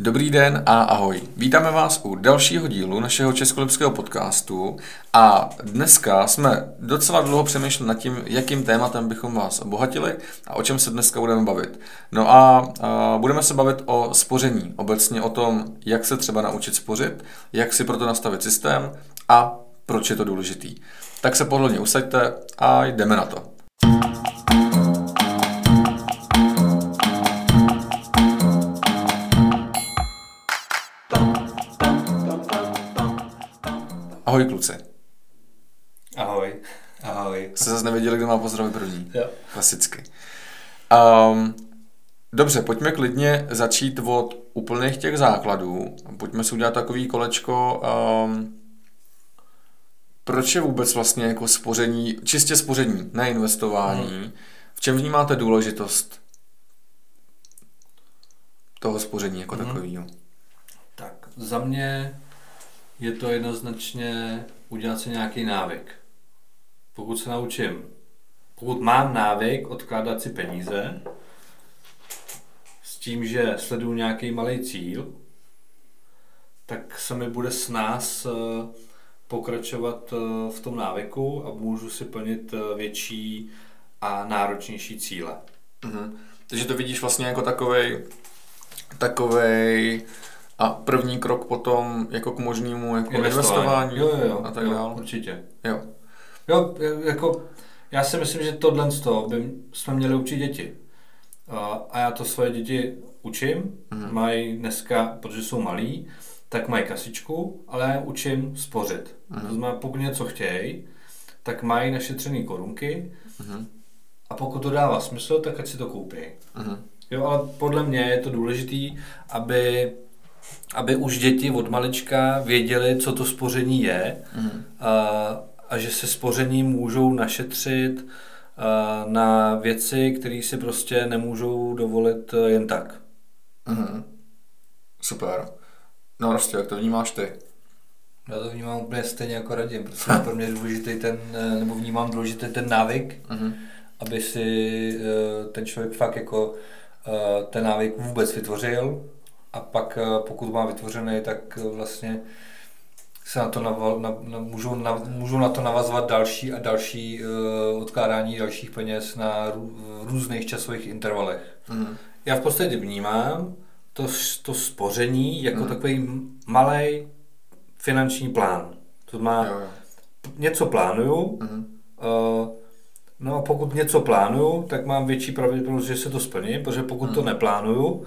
Dobrý den a ahoj. Vítáme vás u dalšího dílu našeho českolipského podcastu a dneska jsme docela dlouho přemýšleli nad tím, jakým tématem bychom vás obohatili a o čem se dneska budeme bavit. No a, a budeme se bavit o spoření, obecně o tom, jak se třeba naučit spořit, jak si proto nastavit systém a proč je to důležitý. Tak se pohodlně usaďte a jdeme na to. Ahoj kluci. Ahoj. Ahoj. Se zase nevěděli, kdo má pozdravit první. Jo. Klasicky. Um, dobře, pojďme klidně začít od úplných těch základů. Pojďme si udělat takový kolečko. Um, proč je vůbec vlastně jako spoření, čistě spoření, ne investování? Hmm. V čem vnímáte důležitost toho spoření jako hmm. takového? Tak za mě je to jednoznačně udělat si nějaký návyk. Pokud se naučím, pokud mám návyk odkládat si peníze, s tím, že sleduju nějaký malý cíl, tak se mi bude s nás eh, pokračovat eh, v tom návyku a můžu si plnit eh, větší a náročnější cíle. Mhm. Takže to vidíš vlastně jako takovej, takovej a první krok potom jako k možnému jako investování, Jo, jo, jo, a tak dále. Určitě. Jo. Jo, jako já si myslím, že tohle z toho by jsme měli učit děti. A- já to svoje děti učím, Mhm. mají dneska, protože jsou malí, tak mají kasičku, ale já učím spořit. Mhm. To znamená, pokud něco chtějí, tak mají našetřené korunky Mhm. a pokud to dává smysl, tak ať si to koupí. Mhm. Jo, ale podle mě je to důležitý, aby, aby už děti od malička věděli, co to spoření je Mhm. a, a že se spoření můžou našetřit a, na věci, které si prostě nemůžou dovolit eh, jen tak. Mhm. Super. No prostě, jak to vnímáš ty? Já to vnímám úplně stejně jako radím, protože pro mě je důležitý ten, eh, nebo vnímám důležitý ten návyk, Mhm. aby si eh, ten člověk fakt jako eh, ten návyk vůbec vytvořil a pak eh, pokud má vytvořený, tak eh, vlastně se na to naval, na, na, můžou, na, můžou na to navazovat další a další uh, odkládání dalších peněz na rů, různých časových intervalech. Mhm. Já v podstatě vnímám to, to spoření jako Mhm. takový malý finanční plán. To má Jo, jo. něco plánuju, Mhm. Uh, no a pokud něco plánuju, tak mám větší pravděpodobnost, že se to splní, protože pokud to neplánuju,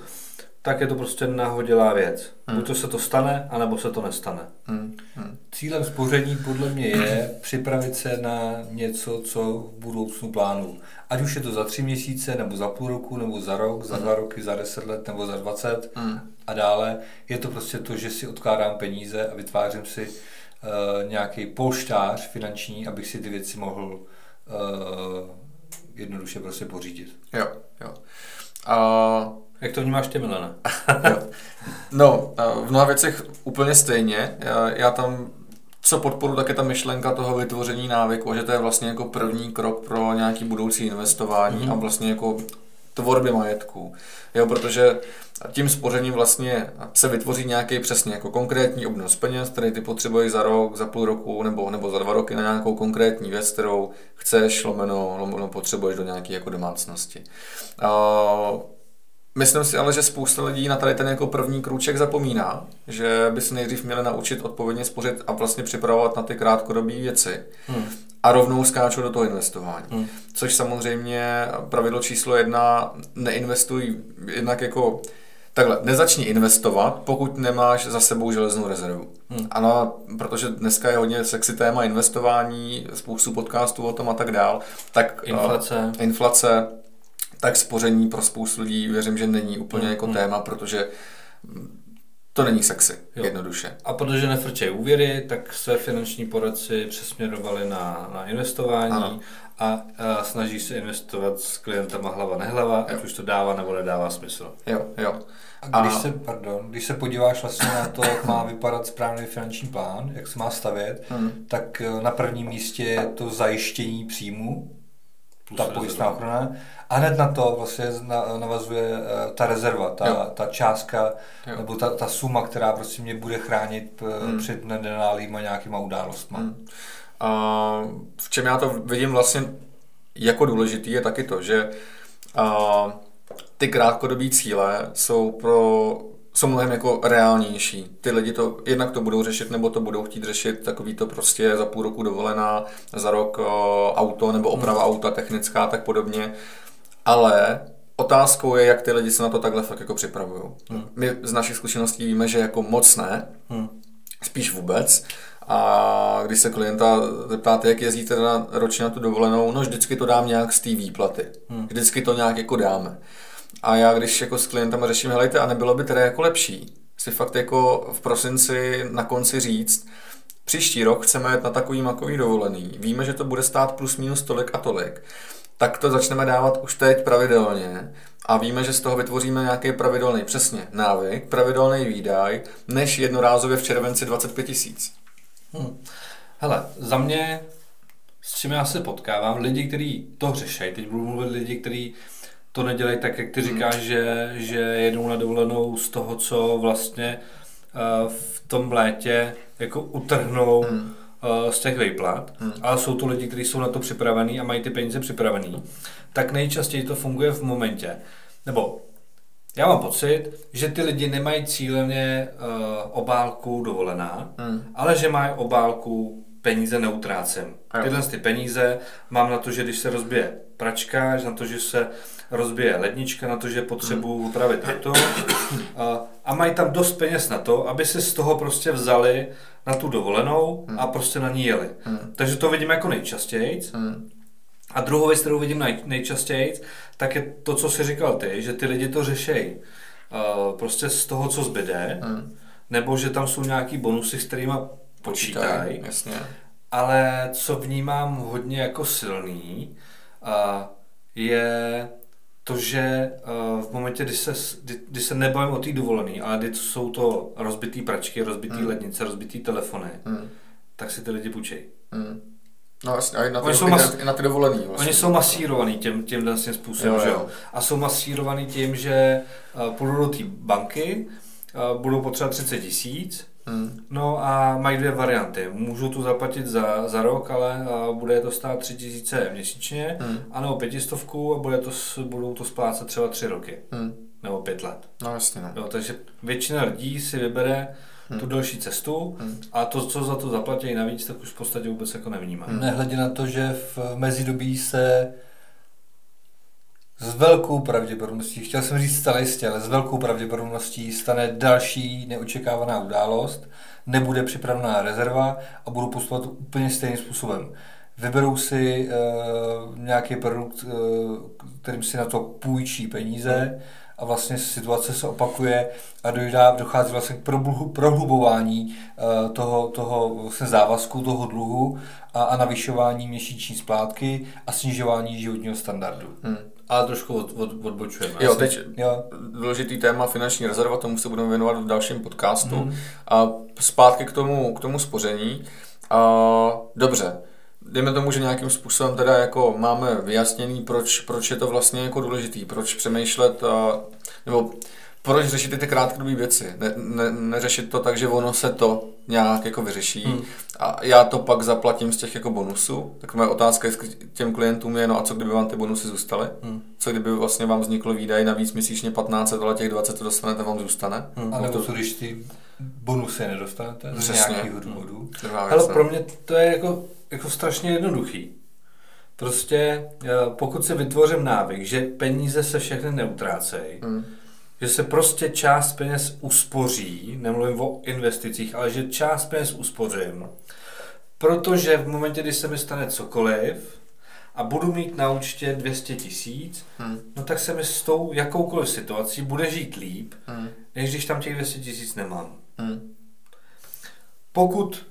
tak je to prostě nahodilá věc. Buď to se to stane, anebo se to nestane. Mhm. Mhm. Cílem spoření podle mě je připravit se na něco, co v budoucnu plánu. Ať už je to za tři měsíce, nebo za půl roku, nebo za rok, za dva roky, za deset let, nebo za dvacet Mhm. a dále. Je to prostě to, že si odkládám peníze a vytvářím si uh, nějaký polštář finanční, abych si ty věci mohl uh, jednoduše prostě pořídit. Jo, jo. A Jak to vnímáš ty, Milena? No, v mnoha věcech úplně stejně. Já, já tam, co podporu, tak je ta myšlenka toho vytvoření návyku, že to je vlastně jako první krok pro nějaký budoucí investování Mhm. a vlastně jako tvorby majetku. Jo, protože tím spořením vlastně se vytvoří nějaký přesně jako konkrétní obnos peněz, který ty potřebuješ za rok, za půl roku nebo, nebo za dva roky na nějakou konkrétní věc, kterou chceš, lomeno, lomeno potřebuješ do nějaké jako domácnosti. A Myslím si ale, že spousta lidí na tady ten jako první krůček zapomíná, že by se nejdřív měli naučit odpovědně spořit a vlastně připravovat na ty krátkodobé věci. Hmm. A rovnou skáčou do toho investování. Hmm. Což samozřejmě pravidlo číslo jedna, neinvestuj jednak jako Takhle, nezačni investovat, pokud nemáš za sebou železnou rezervu. Hmm. Ano, protože dneska je hodně sexy téma investování, spoustu podcastů o tom a tak dál. Tak, Inflace. Uh, inflace, tak spoření pro spoustu lidí věřím, že není úplně Hmm, jako hmm. téma, protože to není sexy, Jo. jednoduše. A protože nefrčejí úvěry, tak své finanční poradci přesměrovali na, na investování Ano. a, a snaží se investovat s klientama hlava nehlava, ať už to dává nebo nedává smysl. Jo, jo. A když, A- se, pardon, když se podíváš vlastně na to, jak má vypadat správný finanční plán, jak se má stavět, Hmm. tak eh, na prvním místě je to zajištění příjmu, ta pojistná ochrana. A hned na to vlastně na- navazuje eh, ta rezerva, Jo. ta, ta částka, Jo. nebo ta, ta suma, která prostě mě bude chránit eh, Hmm. před nenálýma nějakýma událostma. Hmm. A v čem já to vidím vlastně jako důležitý je taky to, že a, ty krátkodobí cíle jsou pro jsou mnohem jako reálnější. Ty lidi to jednak to budou řešit, nebo to budou chtít řešit takový to prostě za půl roku dovolená, za rok o, auto nebo oprava auta technická tak podobně. Ale otázkou je, jak ty lidi se na to takhle fakt jako připravují. My z našich zkušeností víme, že jako moc ne, Hmm. spíš vůbec. A když se klienta zeptáte, jak jezdíte na, ročně na tu dovolenou, no vždycky to dám nějak z té výplaty. Hmm. Vždycky to nějak jako dáme. A já když jako s klientem řeším, helejte, a nebylo by teda jako lepší si fakt jako v prosinci na konci říct, příští rok chceme jet na takový makový dovolený, víme, že to bude stát plus minus tolik a tolik, tak to začneme dávat už teď pravidelně a víme, že z toho vytvoříme nějaký pravidelný, přesně, návyk, pravidelný výdaj, než jednorázově v červenci 25 tisíc. Hmm. Hele, za mě, s čím já se potkávám, lidi, kteří to řešejí, teď budu mluvit lidi, kteří to nedělají tak, jak ty říkáš, že, že jedou na dovolenou z toho, co vlastně uh, v tom létě jako utrhnou Hmm. Uh, z těch výplat, Hmm. ale jsou to lidi, kteří jsou na to připravení a mají ty peníze připravený, tak nejčastěji to funguje v momentě, nebo já mám pocit, že ty lidi nemají cíleně uh, obálku dovolená, Hmm. ale že mají obálku peníze neutrácem. Jo. Tyhle ty peníze mám na to, že když se rozbije pračka, na to, že se rozbije lednička, na to, že potřebuju upravit auto a, a mají tam dost peněz na to, aby si z toho prostě vzali na tu dovolenou a prostě na ní jeli. Hmm. Takže to vidím jako nejčastěji. Hmm. A druhou věc, kterou vidím nej, nejčastěji, tak je to, co jsi říkal ty, že ty lidi to řešejí uh, prostě z toho, co zbyde, Hmm. nebo že tam jsou nějaký bonusy, s kterými počítají. Jasně. Ale co vnímám hodně jako silný, je to, že uh, v momentě, kdy se, kdy, kdy se nebavím o té dovolený, ale kdy jsou to rozbitý pračky, rozbitý Hmm. lednice, rozbitý telefony, Hmm. tak si ty lidi půjčejí. Hmm. No jasně, a i na ty, Oni jsou mas- na, ty dovolený. Vlastně. Oni jsou masírovaný tím, tím vlastně způsobem, Jo, že jo. jo? A jsou masírovaný tím, že uh, půjdou do té banky, uh, budou potřebovat 30 tisíc, Hmm. no a mají dvě varianty. Můžou to zaplatit za, za rok, ale uh, bude to stát 3 tisíce měsíčně, Hmm. anebo pětistovku a bude to, budou to splácet třeba 3 roky, Hmm. nebo 5 let. No jasně, ne. Jo, takže většina lidí si vybere Hmm. tu delší cestu Hmm. a to, co za to zaplatí navíc, tak už v podstatě vůbec jako nevnímá. Hmm. Nehledě na to, že v mezidobí se s velkou pravděpodobností, chtěl jsem říct stále jistě, ale s velkou pravděpodobností stane další neočekávaná událost, nebude připravená rezerva a budou postupovat úplně stejným způsobem. Vyberou si uh, nějaký produkt, uh, kterým si na to půjčí peníze a vlastně situace se opakuje a dojde, dochází vlastně k prohlubování uh, toho, toho vlastně závazku, toho dluhu a, a navyšování měsíční splátky a snižování životního standardu. Hmm. Ale trošku od, od, odbočujeme. Jo, Asi- teď Jo. důležitý téma finanční rezerva, tomu se budeme věnovat v dalším podcastu. Mhm. A zpátky k tomu, k tomu spoření. A, dobře, dejme tomu, že nějakým způsobem teda jako máme vyjasněný, proč, proč je to vlastně jako důležitý, proč přemýšlet, a, nebo proč řešit ty, ty krátkodobé věci. Ne, ne, neřešit to tak, že ono se to nějak jako vyřeší Hmm. a já to pak zaplatím z těch jako bonusů. Tak moje otázka je k těm klientům je, no a co kdyby vám ty bonusy zůstaly? Hmm. Co kdyby vlastně vám vzniklo výdaj navíc měsíčně 15, ale těch 20 to dostanete, vám zůstane? A No nebo to- co, když ty bonusy nedostanete z Přesně. nějakého důvodu? Věc, Hele, no. pro mě to je jako, jako strašně jednoduchý. Prostě eh, pokud si vytvořím návyk, že peníze se všechny neutrácejí, Hmm. Že se prostě část peněz uspoří, nemluvím o investicích, ale že část peněz uspořím, protože v momentě, kdy se mi stane cokoliv a budu mít na účtě 200 tisíc, Hmm. no tak se mi s tou jakoukoliv situací bude žít líp, Hmm. než když tam těch 200 tisíc nemám. Hmm. Pokud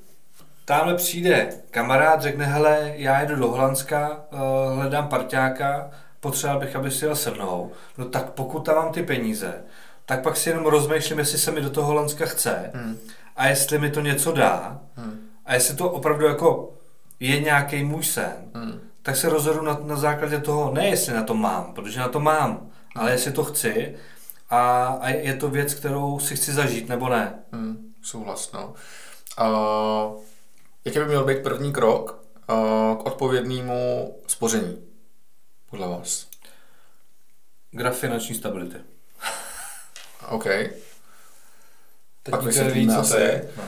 tamhle přijde kamarád, řekne, hele, já jedu do Holandska, eh, hledám parťáka, potřeboval bych, aby si jel se mnou, no tak pokud tam mám ty peníze, tak pak si jenom rozmýšlím, jestli se mi do toho Holandska chce Hmm. a jestli mi to něco dá Hmm. a jestli to opravdu jako je nějaký můj sen, Hmm. tak se rozhodu na, na základě toho, ne jestli na to mám, protože na to mám, ale jestli to chci a, a je to věc, kterou si chci zažít, nebo ne. Hmm, souhlas, no. Uh, jaký by měl být první krok uh, k odpovědnému spoření, podle vás? Graf finanční stability. OK. Teď Pak vysvětlíme co to je. No.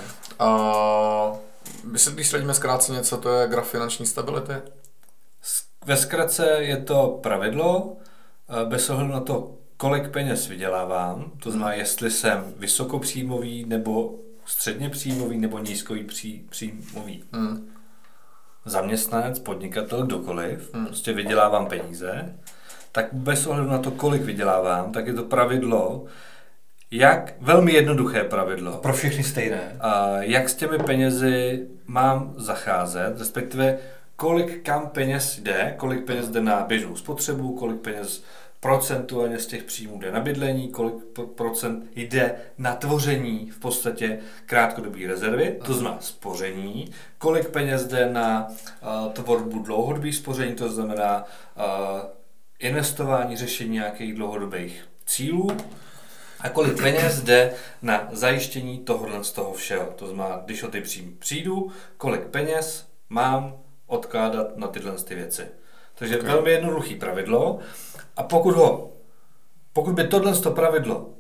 Uh, vysvětlíš lidíme zkráceně, co to je graf finanční stability? Ve zkratce je to pravidlo, eh, bez ohledu na to, kolik peněz vydělávám, to znamená, jestli jsem vysokopříjmový, nebo středně příjmový, nebo nízkový pří, příjmový Hmm. Zaměstnanec, podnikatel, kdokoliv, Hmm. prostě vydělávám peníze, tak bez ohledu na to, kolik vydělávám, tak je to pravidlo, jak, velmi jednoduché pravidlo, Pro všechny stejné. a jak s těmi penězi mám zacházet, respektive kolik kam peněz jde, kolik peněz jde na běžnou spotřebu, kolik peněz procentuálně z těch příjmů jde na bydlení, kolik pro- procent jde na tvoření v podstatě krátkodobé rezervy, to znamená spoření, kolik peněz jde na uh, tvorbu dlouhodobých spoření, to znamená uh, investování, řešení nějakých dlouhodobých cílů, a kolik peněz jde na zajištění tohohle z toho všeho. To znamená, když o ty příjmy přijdu, kolik peněz mám odkládat na tyhle ty věci. Takže okay. velmi jednoduchý pravidlo. A pokud ho, pokud by tohle to pravidlo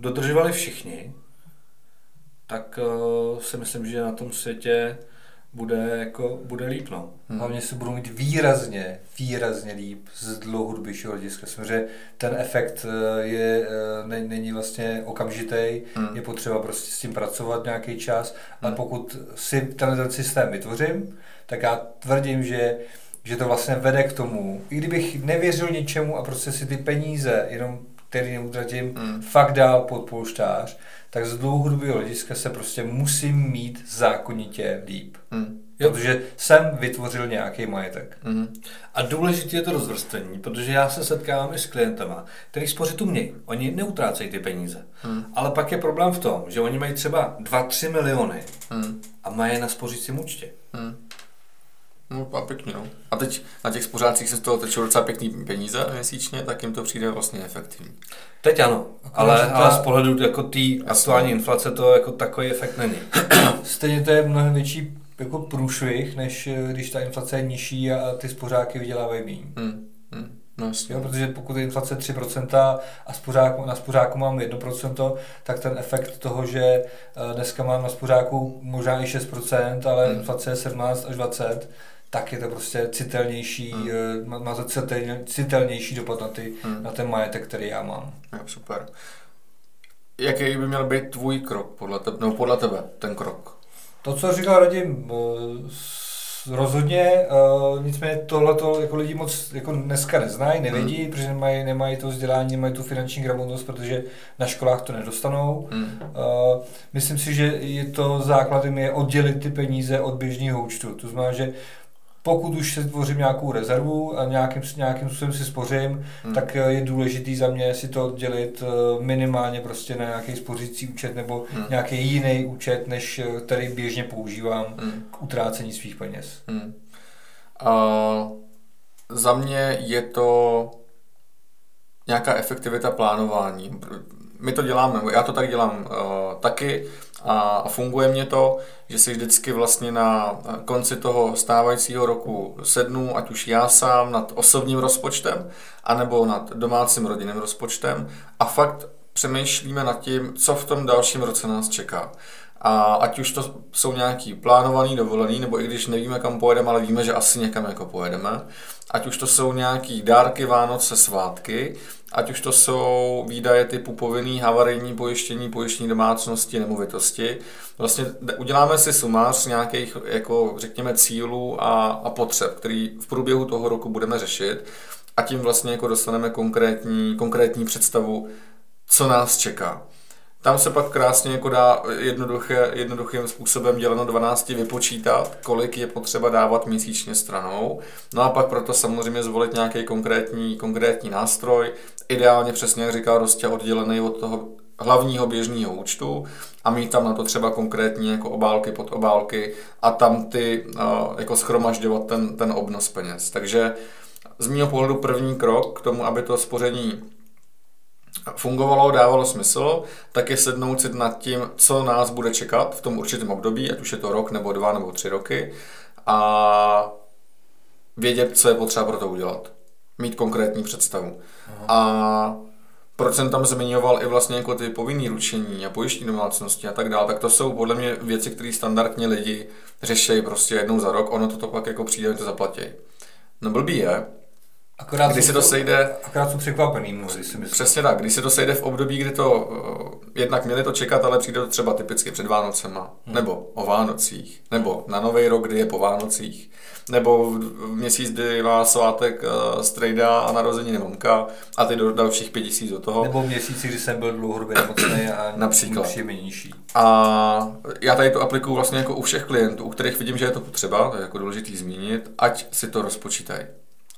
dodržovali všichni, tak uh, si myslím, že na tom světě bude, jako, bude líp. No. Hlavně se budou mít výrazně, výrazně líp z dlouhodobějšího hlediska. Samozřejmě ten efekt eh, je, eh, ne, není vlastně okamžitý, Hmm. je potřeba prostě s tím pracovat nějaký čas, ale pokud si tenhle ten systém vytvořím, tak já tvrdím, že že to vlastně vede k tomu, i kdybych nevěřil ničemu a prostě si ty peníze, jenom který neutratím, Hmm. fakt dál pod polštář, tak z dlouhodobého hlediska se prostě musím mít zákonitě líp. Hmm. Jo. Protože jsem vytvořil nějaký majetek. Hmm. A důležité je to rozvrstvení, protože já se setkávám i s klientama, který spořit umějí. Oni neutrácejí ty peníze. Hmm. Ale pak je problém v tom, že oni mají třeba 2-3 miliony Hmm. a mají je na spořícím účtě. Hmm. No, a pěkně, no. A teď na těch spořácích se z toho tečou docela pěkný peníze měsíčně, tak jim to přijde vlastně efektivní. Teď ano, Akorát, ale, ta- ale z pohledu jako té aktuální inflace to jako takový efekt není. Stejně to je mnohem větší jako průšvih, než eh, když ta inflace je nižší a ty spořáky vydělávají méně. Hmm. Hmm. No jasně. Jo, protože pokud je inflace 3% a spořáku, na spořáku mám 1%, tak ten efekt toho, že eh, dneska mám na spořáku možná i 6%, ale Hmm. inflace je 17 až 20, tak je to prostě citelnější, Hmm. eh, má- má to citelně, citelnější dopad na, ty, Hmm. na ten majetek, který já mám. Jo, super. Jaký by měl být tvůj krok podle tebe, no podle tebe, ten krok? To, co říkal Radim, eh, rozhodně, eh, nicméně tohle jako lidi moc jako dneska neznají, nevědí, Hmm. protože nemají, nemají to vzdělání, nemají tu finanční gramotnost, protože na školách to nedostanou. Hmm. Uh, myslím si, že je to základem je oddělit ty peníze od běžného účtu. To znamená, že pokud už si tvořím nějakou rezervu a nějakým, nějakým způsobem si spořím, Hmm. tak eh, je důležitý za mě si to oddělit eh, minimálně prostě na nějaký spořící účet nebo Hmm. nějaký jiný účet, než eh, který běžně používám Hmm. k utrácení svých peněz. Hmm. A za mě je to nějaká efektivita plánování. My to děláme, já to tak dělám uh, taky a, a funguje mě to, že si vždycky vlastně na konci toho stávajícího roku sednu, ať už já sám nad osobním rozpočtem, anebo nad domácím rodinným rozpočtem a fakt přemýšlíme nad tím, co v tom dalším roce nás čeká. A ať už to jsou nějaký plánovaný dovolený, nebo i když nevíme, kam pojedeme, ale víme, že asi někam jako pojedeme. Ať už to jsou nějaký dárky Vánoce, svátky, ať už to jsou výdaje typu povinný havarijní pojištění, pojištění domácnosti, nemovitosti. Vlastně uděláme si sumář nějakých, jako řekněme, cílů a, a potřeb, který v průběhu toho roku budeme řešit a tím vlastně jako dostaneme konkrétní, konkrétní představu, co nás čeká. Tam se pak krásně jako dá jednoduché, jednoduchým způsobem děleno 12 vypočítat, kolik je potřeba dávat měsíčně stranou. No a pak proto samozřejmě zvolit nějaký konkrétní, konkrétní nástroj, ideálně přesně, jak říká Rostě, oddělený od toho hlavního běžného účtu a mít tam na to třeba konkrétní jako obálky pod obálky a tam ty uh, jako schromažďovat ten, ten obnos peněz. Takže z mého pohledu první krok k tomu, aby to spoření fungovalo, dávalo smysl, tak je sednout si nad tím, co nás bude čekat v tom určitém období, ať už je to rok, nebo dva, nebo tři roky a vědět, co je potřeba pro to udělat. Mít konkrétní představu. Aha. A proč jsem tam zmiňoval i vlastně jako ty povinný ručení a pojištění domácnosti a tak dále, tak to jsou podle mě věci, které standardně lidi řeší prostě jednou za rok, ono to, to pak jako přijde, to zaplatí. No blbý je, Akorát když se to sejde... Akorát jsou překvapený mnozí, si myslím. Přesně tak, když se to sejde v období, kdy to uh, jednak měli to čekat, ale přijde to třeba typicky před Vánocema, hmm. nebo o Vánocích, nebo na Nový rok, kdy je po Vánocích, nebo v, v měsíc, kdy má svátek uh, strejda a narozeniny mamka a ty do dalších pět tisíc do toho. Nebo v měsíci, kdy jsem byl dlouhodobě nemocný a Například. příjemně nižší. A já tady to aplikuju vlastně jako u všech klientů, u kterých vidím, že je to potřeba, to je jako důležitý zmínit, ať si to rozpočítají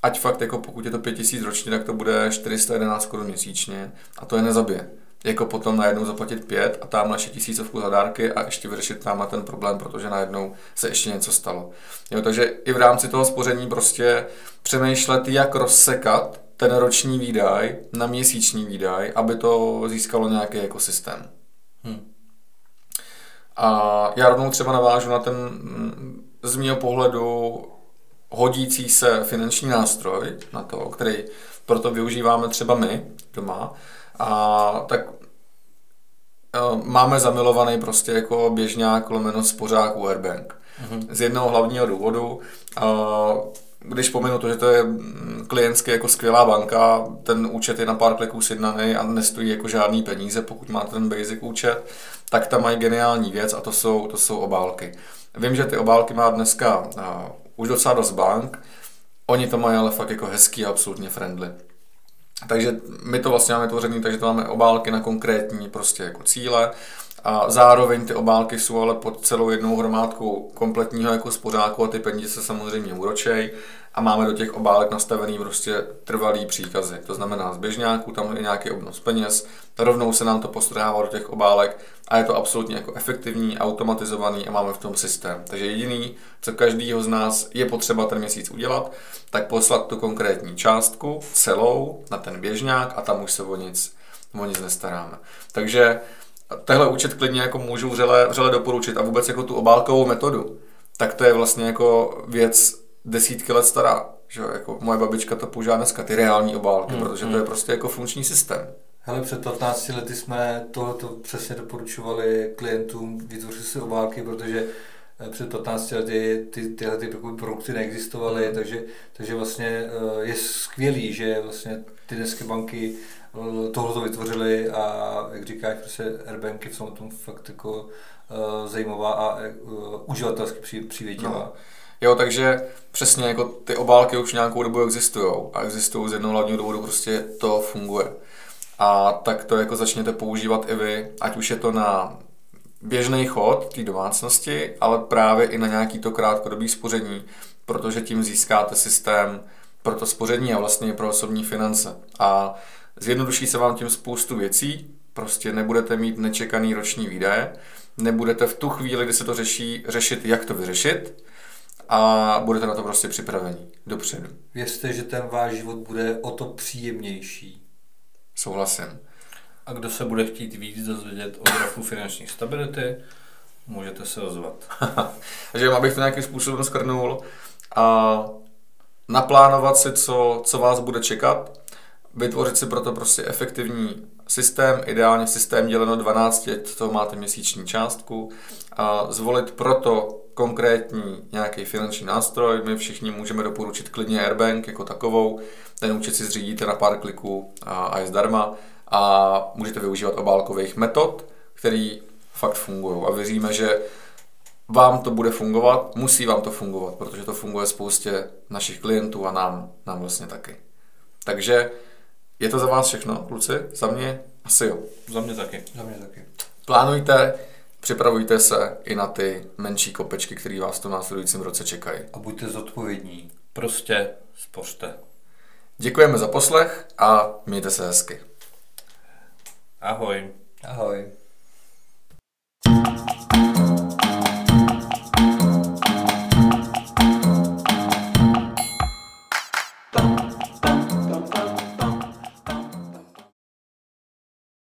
ať fakt jako pokud je to 5000 ročně, tak to bude 411 korun měsíčně a to je nezabije. Jako potom najednou zaplatit pět a tam naše tisícovku za dárky a ještě vyřešit tam ten problém, protože najednou se ještě něco stalo. Jo, takže i v rámci toho spoření prostě přemýšlet, jak rozsekat ten roční výdaj na měsíční výdaj, aby to získalo nějaký ekosystém. Hmm. A já rovnou třeba navážu na ten z mého pohledu hodící se finanční nástroj na to, který proto využíváme třeba my doma. A tak e, máme zamilovaný prostě jako běžňák lomeno spořák u Airbank. Mm-hmm. Z jednoho hlavního důvodu, e, když pominu to, že to je klientsky jako skvělá banka, ten účet je na pár kliků sjednaný a nestojí jako žádný peníze, pokud máte ten basic účet, tak tam mají geniální věc a to jsou, to jsou obálky. Vím, že ty obálky má dneska e, už docela dost bank. Oni to mají ale fakt jako hezký a absolutně friendly. Takže my to vlastně máme tvořený, takže to máme obálky na konkrétní prostě jako cíle a zároveň ty obálky jsou ale pod celou jednou hromádkou kompletního jako spořáku a ty peníze se samozřejmě úročej a máme do těch obálek nastavený prostě trvalý příkazy. To znamená z běžňáků, tam je nějaký obnos peněz, rovnou se nám to postrává do těch obálek a je to absolutně jako efektivní, automatizovaný a máme v tom systém. Takže jediný, co každýho z nás je potřeba ten měsíc udělat, tak poslat tu konkrétní částku celou na ten běžňák a tam už se o nic, o nic nestaráme. Takže tehle účet klidně jako můžu vřele, vřele doporučit a vůbec jako tu obálkovou metodu, tak to je vlastně jako věc desítky let stará. Že jako moje babička to používá dneska, ty reální obálky, hmm, protože to je hmm. prostě jako funkční systém. Hele, před 15 lety jsme tohleto přesně doporučovali klientům vytvořit si obálky, protože eh, před 15 lety ty, tyhle ty produkty neexistovaly, mm. takže, takže vlastně eh, je skvělý, že vlastně ty dneska banky eh, tohle vytvořily a jak říkáš, prostě Airbanky v tom fakt jako zajímavá a uživatelsky přívětivá. No. Jo, takže přesně jako ty obálky už nějakou dobu existují a existují z jednoho hlavního důvodu, prostě to funguje. A tak to jako začněte používat i vy, ať už je to na běžný chod té domácnosti, ale právě i na nějaký to krátkodobý spoření, protože tím získáte systém pro to spoření a vlastně pro osobní finance. A zjednoduší se vám tím spoustu věcí, prostě nebudete mít nečekaný roční výdaje, nebudete v tu chvíli, kdy se to řeší, řešit, jak to vyřešit, a budete na to prostě připraveni dopředu. Věřte, že ten váš život bude o to příjemnější. Souhlasím. A kdo se bude chtít víc dozvědět o grafu finanční stability, můžete se ozvat. Takže abych to nějakým způsobem skrnul a naplánovat si, co, co vás bude čekat, vytvořit si proto prostě efektivní systém, ideálně systém děleno 12, to máte měsíční částku, a zvolit proto konkrétní nějaký finanční nástroj. My všichni můžeme doporučit klidně Airbank jako takovou. Ten účet si zřídíte na pár kliků a je zdarma a můžete využívat obálkových metod, který fakt fungují. A věříme, že vám to bude fungovat, musí vám to fungovat, protože to funguje spoustě našich klientů a nám, nám vlastně taky. Takže je to za vás všechno, kluci? Za mě asi jo. Za mě taky. Za mě taky. Plánujte, Připravujte se i na ty menší kopečky, které vás v tom následujícím roce čekají. A buďte zodpovědní. Prostě spořte. Děkujeme za poslech a mějte se hezky. Ahoj. Ahoj.